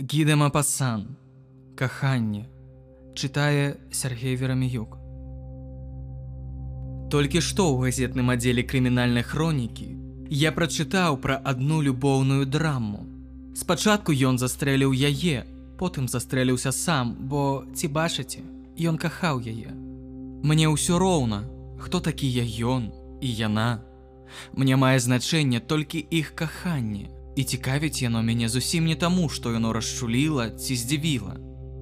Гіда Мапасан. Каханне. Чытае Сергей Вераміюк. Толькі што ў газетным аддзеле крымінальнай хронікі я прачытаў пра адну любоўную драму. Спачатку ён застрэліў яе, потым застрэліўся сам, бо ці бачыце, ён кахаў яе. Мне ўсё роўна, хто такія ён і яна. Мне мае значэнне толькі іх каханне, і цікавіць яно мяне зусім не таму, што яно расчуліла ці здзівіла,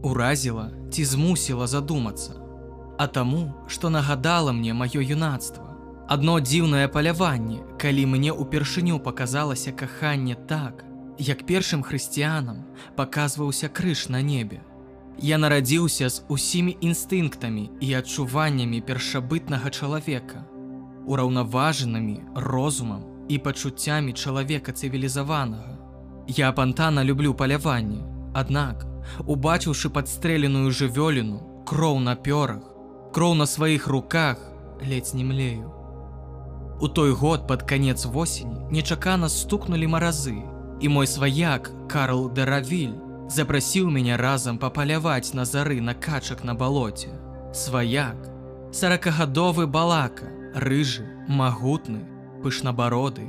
уразіла ці змусіла задумацца, а таму, што нагадала мне маё юнацтва. Адно дзіўнае паляванне, калі мне ўпершыню паказалася каханне так, як першым хрысціянам паказваўся крыж на небе. Я нарадзіўся з усімі інстынктамі і адчуваннямі першабытнага чалавека, ураўнаважанымі розумам і пачуццямі чалавека цывілізаванага. Я пантана люблю паляванне, аднак, убачыўшы падстрэленую жывёліну, кроў на пёрах, кроў на сваіх руках, ледзь не млею. У той год пад канец восені нечакана стукнулі маразы, і мой сваяк Карл Даравіль запрасіў мяне разам папаляваць на зары на качак на балоце. Сваяк, сорокагадовы балака, рыжы, магутны, пышнабароды,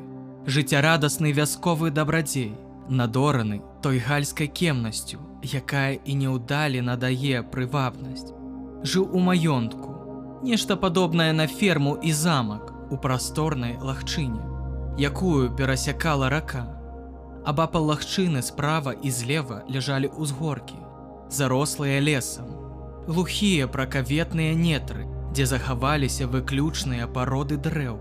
жыццярадасны вясковы дабрадзей, надораны той гальскай кемнасцю, якая і неўдалі надае прывабнасць. Жыў у маёнтку, нешта падобнае на ферму і замак у прасторнай лагчыне, якую перасякала рака. Абапал лагчыны справа і злева ляжалі ўзгоркі, зарослыя лесам, глухія пракаветныя нетры, дзе захаваліся выключныя пароды дрэў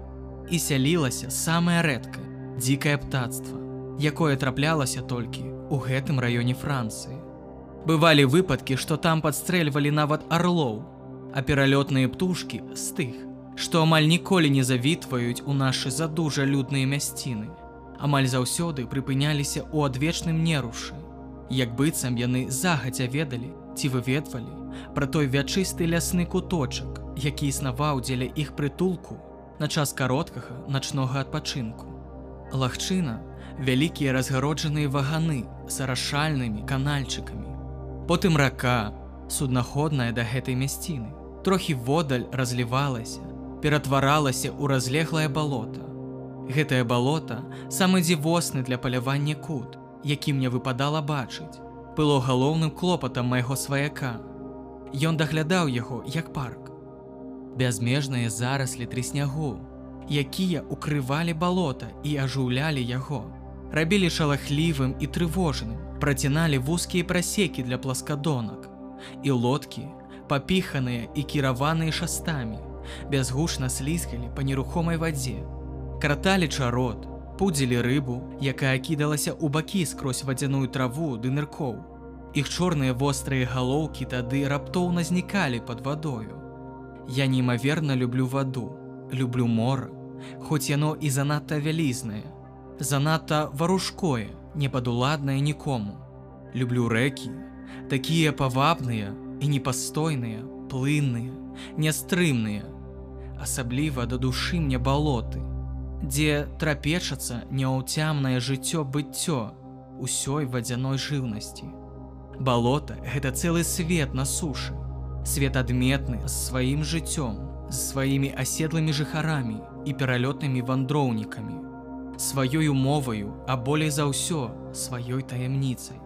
і сялілася самае рэдкае дзікае птацтва, якое траплялася толькі у гэтым раёне Францыі. Бывалі выпадкі, што там падстрэльвалі нават арлоў, а пералётныя птушкі з тых, што амаль ніколі не завітваюць у нашы задужа людныя мясціны. Амаль заўсёды прыпыняліся ў адвечным нерушы. Як быццам яны загадзя ведалі ці выведвалі пра той вячысты лясны куточак, які існаваў дзеля іх прытулку на час кароткага начнога адпачынку. Лагчына вялікія разгароджаныя ваганы з арашальнымі канальчыкамі. Потым рака, суднаходная да гэтай мясціны, трохі водаль разлівалася, ператваралася ў разлеглае балота. Гэтае балота самы дзівосны для палявання кут, які мне выпадала бачыць, было галоўным клопатам майго сваяка. Ён даглядаў яго як парк бязмежныя зараслі трыснягу, якія укрывалі балота і ажыўлялі яго. Рабілі шалахлівым і трывожным, праціналі вузкія прасекі для пласкадонак. І лодкі, папіханыя і кіраваныя шастамі, бязгушна слізгалі па нерухомай вадзе. Краталі чарот, пудзілі рыбу, якая кідалася ў бакі скрозь вадзяную траву ды ныркоў. Іх чорныя вострыя галоўкі тады раптоўна знікалі пад вадою. Я неймаверна люблю ваду, люблю мора, хоць яно і занадта вялізнае, занадта варушкое, непадуладнае нікому. Люблю рэкі, такія павабныя і непастойныя, плынныя, нястрымныя, асабліва да душы мне балоты, дзе трапечацца няўцямнае жыццё быццё усёй вадзяной жыўнасці. Балота гэта цэлы свет на сушы, свет адметны сваім жыццём, з сваімі аседлымі жыхарамі і пералётнымі вандроўнікамі, сваёю моваю, а болей за ўсё сваёй таямніцай.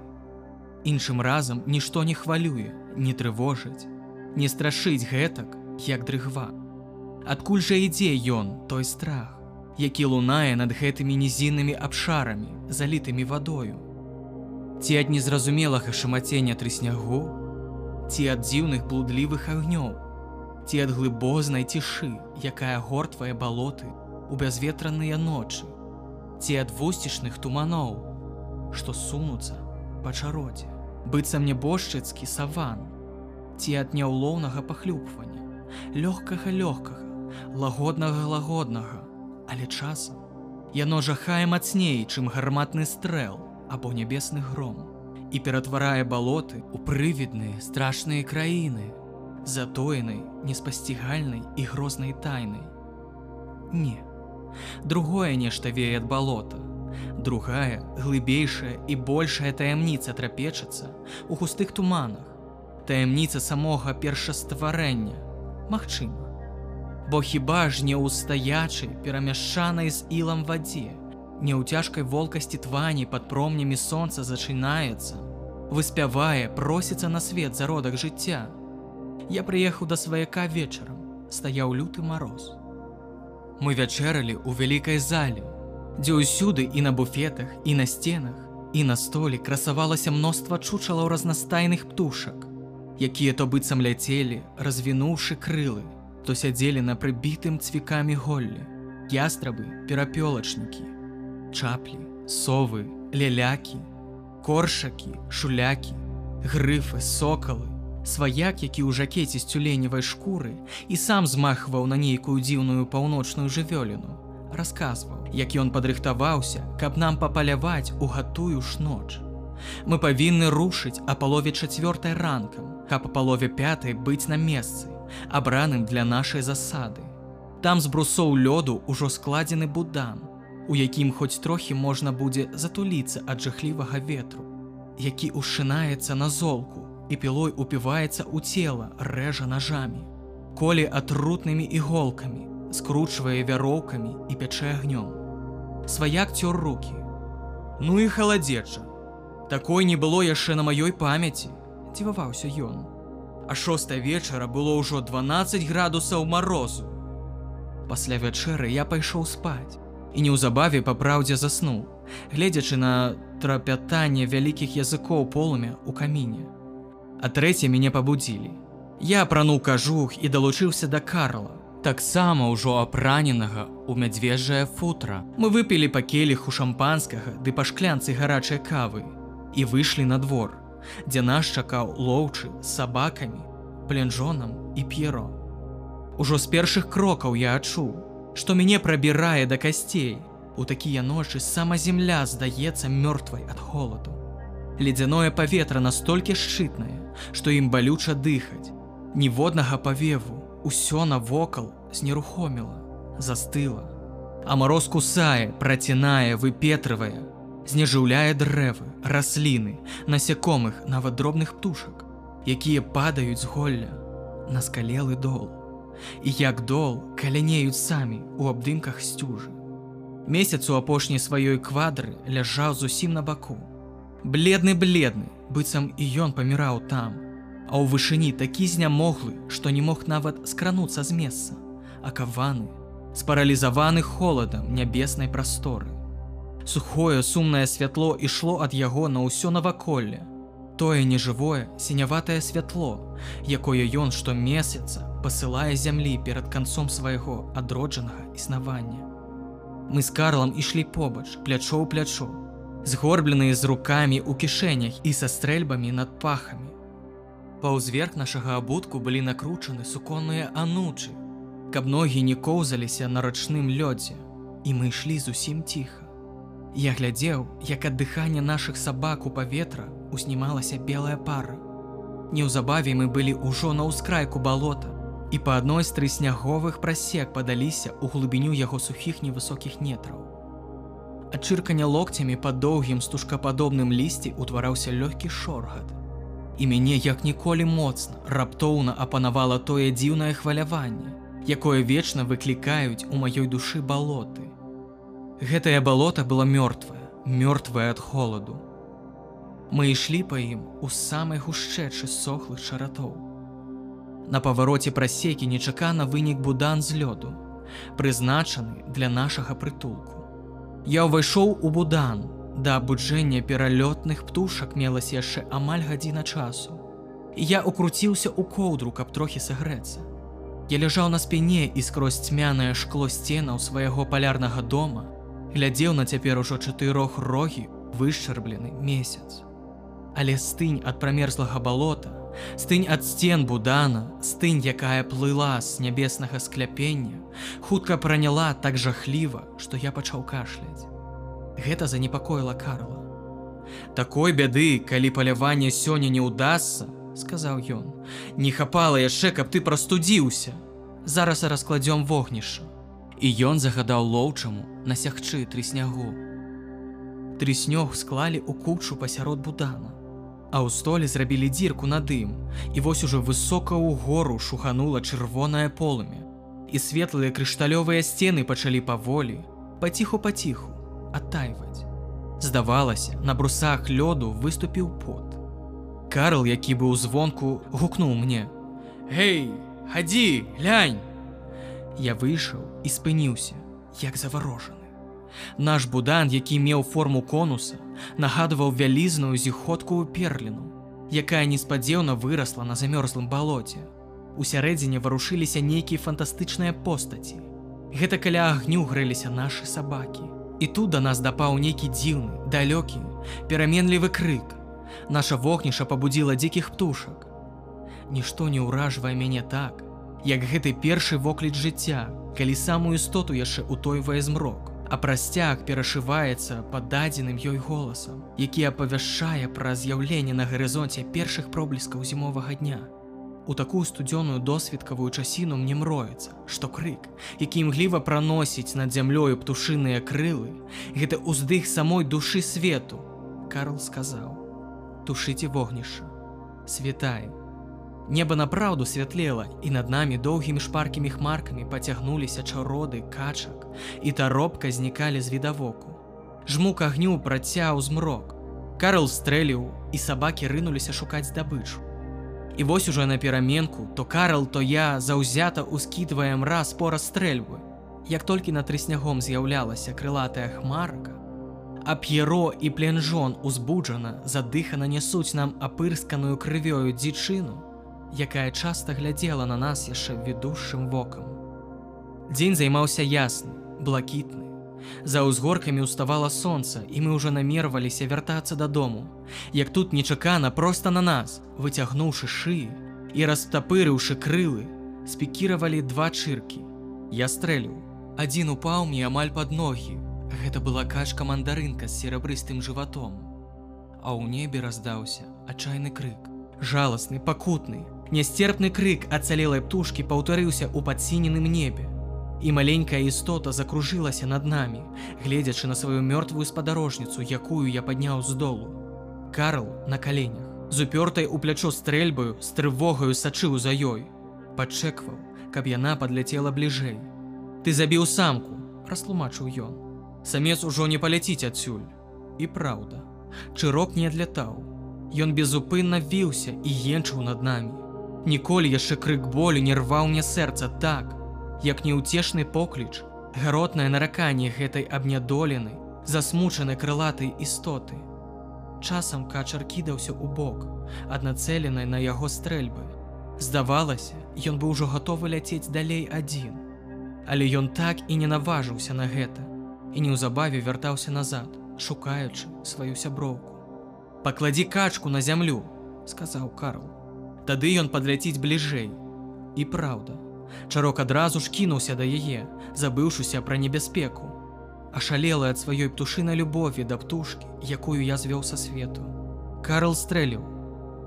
Іншым разам нішто не хвалюе, не трывожыць, не страшыць гэтак, як дрыгва. Адкуль жа ідзе ён той страх, які лунае над гэтымі нізіннымі абшарамі, залітымі вадою. Ці ад незразумелага шамацення трыснягу, ці ад дзіўных блудлівых агнёў, ці ад глыбознай цішы, якая гортвае балоты у бязветраныя ночы, ці ад вусцішных туманоў, што сунуцца па чароце, быццам небожчыцкі саван, ці ад няўлоўнага пахлюпвання, лёгкага лёгкага, лагоднага лагоднага, але часам яно жахае мацней, чым гарматны стрэл або нябесны гром і ператварае балоты ў прывідныя страшныя краіны, затоенай, неспасцігальнай і грознай тайнай. Не. Другое нешта вее ад балота, Другая, глыбейшая і большая таямніца трапечацца у густых туманах. Таямніца самога першастварэння, магчыма. Бо хіба ж не ў стаячай, перамяшчанай з ілам вадзе, не ў цяжкай волкасці твані пад промнямі сонца зачынаецца, выспявае, просіцца на свет зародак жыцця. Я прыехаў да сваяка вечарам, стаяў люты мароз. Мы вячэралі ў вялікай зале, дзе ўсюды і на буфетах, і на сценах, і на столі красавалася мноства чучалаў разнастайных птушак, якія то быццам ляцелі, развінуўшы крылы, то сядзелі на прыбітым цвікамі голлі, ястрабы, перапёлачнікі, чаплі, совы, лялякі, коршакі, шулякі, грыфы, сокалы, сваяк, які ў жакеце з цюленевай шкуры і сам змахваў на нейкую дзіўную паўночную жывёліну, расказваў, як ён падрыхтаваўся, каб нам папаляваць у гатую ж ноч. Мы павінны рушыць а палове чацвёртай ранкам, каб па палове пятай быць на месцы, абраным для нашай засады. Там з брусоў лёду ўжо складзены будан, у якім хоць трохі можна будзе затуліцца ад жахлівага ветру, які ушынаецца на золку і пілой упіваецца ў цела, рэжа нажамі, колі атрутнымі іголкамі, скручвае вяроўкамі і пячэ агнём. Сваяк цёр руки. Ну і халадзеча. Такой не было яшчэ на маёй памяці, дзіваваўся ён. А шоста вечара было ўжо 12 градусаў марозу. Пасля вячэры я пайшоў спаць і неўзабаве па праўдзе заснуў, гледзячы на трапятанне вялікіх языкоў полумя ў каміне. А трэця мяне пабудзілі. Я апрануў кажух і далучыўся да Карла. Таксама ўжо апраненага ў мядзвежжае футра. Мы выпілі па келіху шампанскага ды па шклянцы гарачай кавы і выйшлі на двор, дзе нас чакаў лоўчы з сабакамі, пленжонам і п'еро. Ужо з першых крокаў я адчуў, што мяне прабірае да касцей. У такія ночы сама земля здаецца мёртвай ад холаду. Ледзяное паветра настолькі шчытнае, што ім балюча дыхаць. Ніводнага павеву, усё навокал знерухоміла, застыла. А мароз кусае, працінае, выпетрывае, знежыўляе дрэвы, расліны, насякомых, нават дробных птушак, якія падаюць з голля на скалелы дол. І як дол калянеюць самі у абдымках сцюжы. Месяц у апошняй сваёй квадры ляжаў зусім на баку. Бледны бледны, быццам і ён паміраў там, а ў вышыні такі знямоглы, што не мог нават скрануцца з месца, акаваны, спаралізаваны холадам нябеснай прасторы. Сухое сумнае святло ішло ад яго на ўсё наваколле. Тое нежывое, сіняватае святло, якое ён штомесяца пасылае зямлі перад канцом свайго адроджанага існавання. Мы з Карлам ішлі побач, плячо ў плячо, згорбленыя з рукамі ў кішэнях і са стрэльбамі над пахамі. Паўзверх нашага абутку былі накручаны суконныя анучы, каб ногі не коўзаліся на рачным лёдзе, і мы ішлі зусім ціха. Я глядзеў, як ад дыхання нашых сабак у паветра узнімалася белая пара. Неўзабаве мы былі ўжо на ўскрайку балота, і па адной з тры сняговых прасек падаліся ў глыбіню яго сухіх невысокіх нетраў. Ад чыркання локцямі па доўгім стужкападобным лісці ўтвараўся лёгкі шоргат. І мяне як ніколі моцна, раптоўна апанавала тое дзіўнае хваляванне, якое вечна выклікаюць у маёй душы балоты. Гэтае балота было мёртвае, мёртвае ад холаду. Мы ішлі па ім у самай гушчэчы сохлых чаратоў. На павароце прасекі нечакана вынік будан з лёду, прызначаны для нашага прытулку. Я ўвайшоў у будан, да абуджэння пералётных птушак мелася яшчэ амаль гадзіна часу. Я укруціўся ў коўдру, каб трохі сагрэцца. Я ляжаў на спіне і скрозь цьмянае шкло сценаў свайго палярнага дома, глядзеў на цяпер ужо чатырох рогі вышчарблены месяц. Але стынь ад прамерзлага балота, стынь ад сцен будана, стынь, якая плыла з нябеснага скляпення, хутка праняла так жахліва, што я пачаў кашляць. Гэта занепакоіла Карла. Такой бяды, калі паляванне сёння не ўдасся, сказаў ён, не хапала яшчэ, каб ты прастудзіўся. Зараз раскладзём вогнішча і ён загадаў лоўчаму насягчы тры снягу. Трыснёг склалі ў кучу пасярод будана. А ў столе зрабілі дзірку на дым, і вось ужо высока ў гору шуханула чырвонае полымя. І светлыя крышталёвыя сцены пачалі паволі, паціху-паціху адтайваць. Здавалася, на брусах лёду выступіў пот. Карл, які быў звонку, гукнуў мне: « Гей, хадзі, глянь! Я выйшаў і спыніўся, як заварожаны. Наш будан, які меў форму конуса, нагадваў вялізную зіходкую перліну, якая неспадзеўна вырасла на замёрзлым балоце. У сярэдзіне варушыліся нейкія фантастычныя постаці. Гэта каля агню грэліся нашы сабакі. І тут да нас дапаў нейкі дзіўны, далёкі, пераменлівы крык. Наша вогніша пабудзіла дзікіх птушак. Нішто не ўражвае мяне так, як гэты першы вокліч жыцця, калі самую істоту яшчэ утойвае змрок а прасцяг перашываецца па дадзеным ёй голасам, які апавяшчае пра з'яўленне на гарызонце першых пробліскаў зімовага дня. У такую студзёную досведкавую часіну мне мроецца, што крык, які імгліва праносіць над зямлёю птушыныя крылы, гэта ўздых самой душы свету. Карл сказаў: « Тушыце вогнішча, святаем, Неба направду святлела, і над намі доўгімі шпаркімі хмаркамі пацягнуліся чароды, качак, і таропка знікалі з відавоку. Жмук агню працяў змрок. Карл стрэліў, і сабакі рынуліся шукаць здабычу. І вось ужо на пераменку, то Карл, то я заўзята ускідваем раз пора стрэльбы. Як толькі на трыснягом з'яўлялася крылатая хмарка, А п'еро і пленжон узбуджана, задыхана нясуць нам апырсканую крывёю дзічыну, якая часта глядзела на нас яшчэ ведушым вокам. Дзень займаўся ясны, блакітны. За ўзгоркамі ўставала сонца, і мы ўжо намерваліся вяртацца дадому. Як тут нечакана проста на нас, выцягнуўшы шыі і растапырыўшы крылы, спікіравалі два чыркі. Я стрэліў. Адзін упаў мне амаль пад ногі. Гэта была качка мандарынка з серабрыстым жыватом. А ў небе раздаўся адчайны крык, жаласны, пакутны, Нястерпны крык ацалелай птушкі паўтарыўся ў падсіненым небе. І маленькая істота закружылася над намі, гледзячы на сваю мёртвую спадарожніцу, якую я падняў з долу. Карл на каленях, з упёртай у плячо стрэльбаю з трывогаю сачыў за ёй. Падчэкваў, каб яна падляцела бліжэй. Ты забіў самку, растлумачыў ён. Самец ужо не паляціць адсюль. І праўда, чырок не адлятаў. Ён безупынна віўся і енчыў над намі. Ніколі яшчэ крык болю не рваў мне сэрца так, як неўцешны покліч, гаротнае нараканне гэтай абнядолены, засмучанай крылатай істоты. Часам качар кідаўся ў бок, аднацэленай на яго стрэльбы. Здавалася, ён быў ужо гатовы ляцець далей адзін. Але ён так і не наважыўся на гэта і неўзабаве вяртаўся назад, шукаючы сваю сяброўку. Пакладзі качку на зямлю, сказаў Карл. Тады ён падляціць бліжэй. І праўда, Чарок адразу ж кінуўся да яе, забыўшыся пра небяспеку. Ашалела ад сваёй птушынай любові да птушкі, якую я звёў са свету. Карл стрэліў.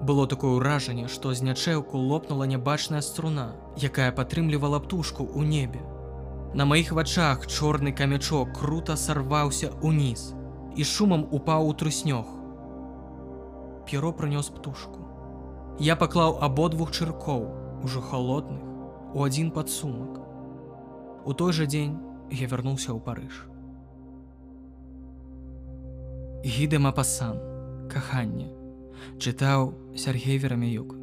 Было такое ўражанне, што з нячэўку лопнула нябачная струна, якая падтрымлівала птушку ў небе. На маіх вачах чорны камячок крута сарваўся ўніз і шумам упаў у трыснёг. П'еро прынёс птушку. Я паклаў абодвух чыркоў, ужо холодных, у адзін падсумак. У той жа дзень я вярнуўся ў парыж. Гідэма пасан, каханне, чытаў Сергей Верамеюк.